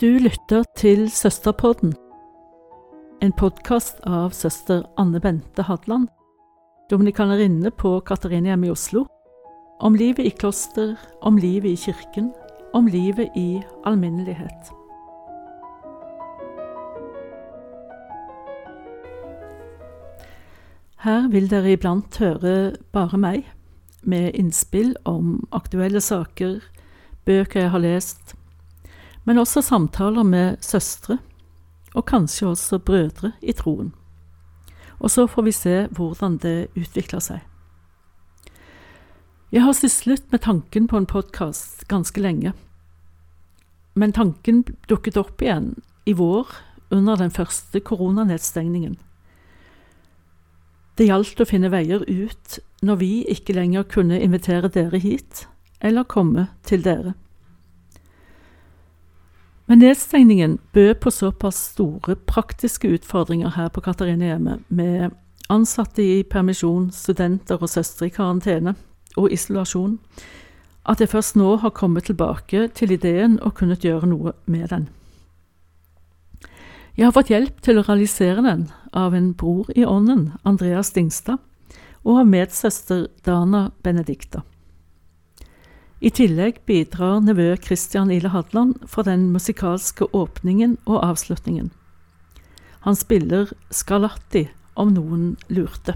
Du lytter til Søsterpodden, en podkast av søster Anne Bente Hadland, dominikanerinne på Katarinehjemmet i Oslo, om livet i kloster, om livet i kirken, om livet i alminnelighet. Her vil dere iblant høre bare meg, med innspill om aktuelle saker, bøker jeg har lest, men også samtaler med søstre, og kanskje også brødre i troen. Og så får vi se hvordan det utvikler seg. Jeg har syslet med tanken på en podkast ganske lenge, men tanken dukket opp igjen i vår under den første koronanedstengningen. Det gjaldt å finne veier ut når vi ikke lenger kunne invitere dere hit, eller komme til dere. Men nedstengningen bød på såpass store praktiske utfordringer her på Katarinehjemmet, med ansatte i permisjon, studenter og søstre i karantene og isolasjon, at jeg først nå har kommet tilbake til ideen og kunnet gjøre noe med den. Jeg har fått hjelp til å realisere den av en bror i ånden, Andreas Dingstad, og av medsøster Dana Benedicta. I tillegg bidrar nevø Christian Ile Hadland for den musikalske åpningen og avslutningen. Han spiller Scarlatti, om noen lurte.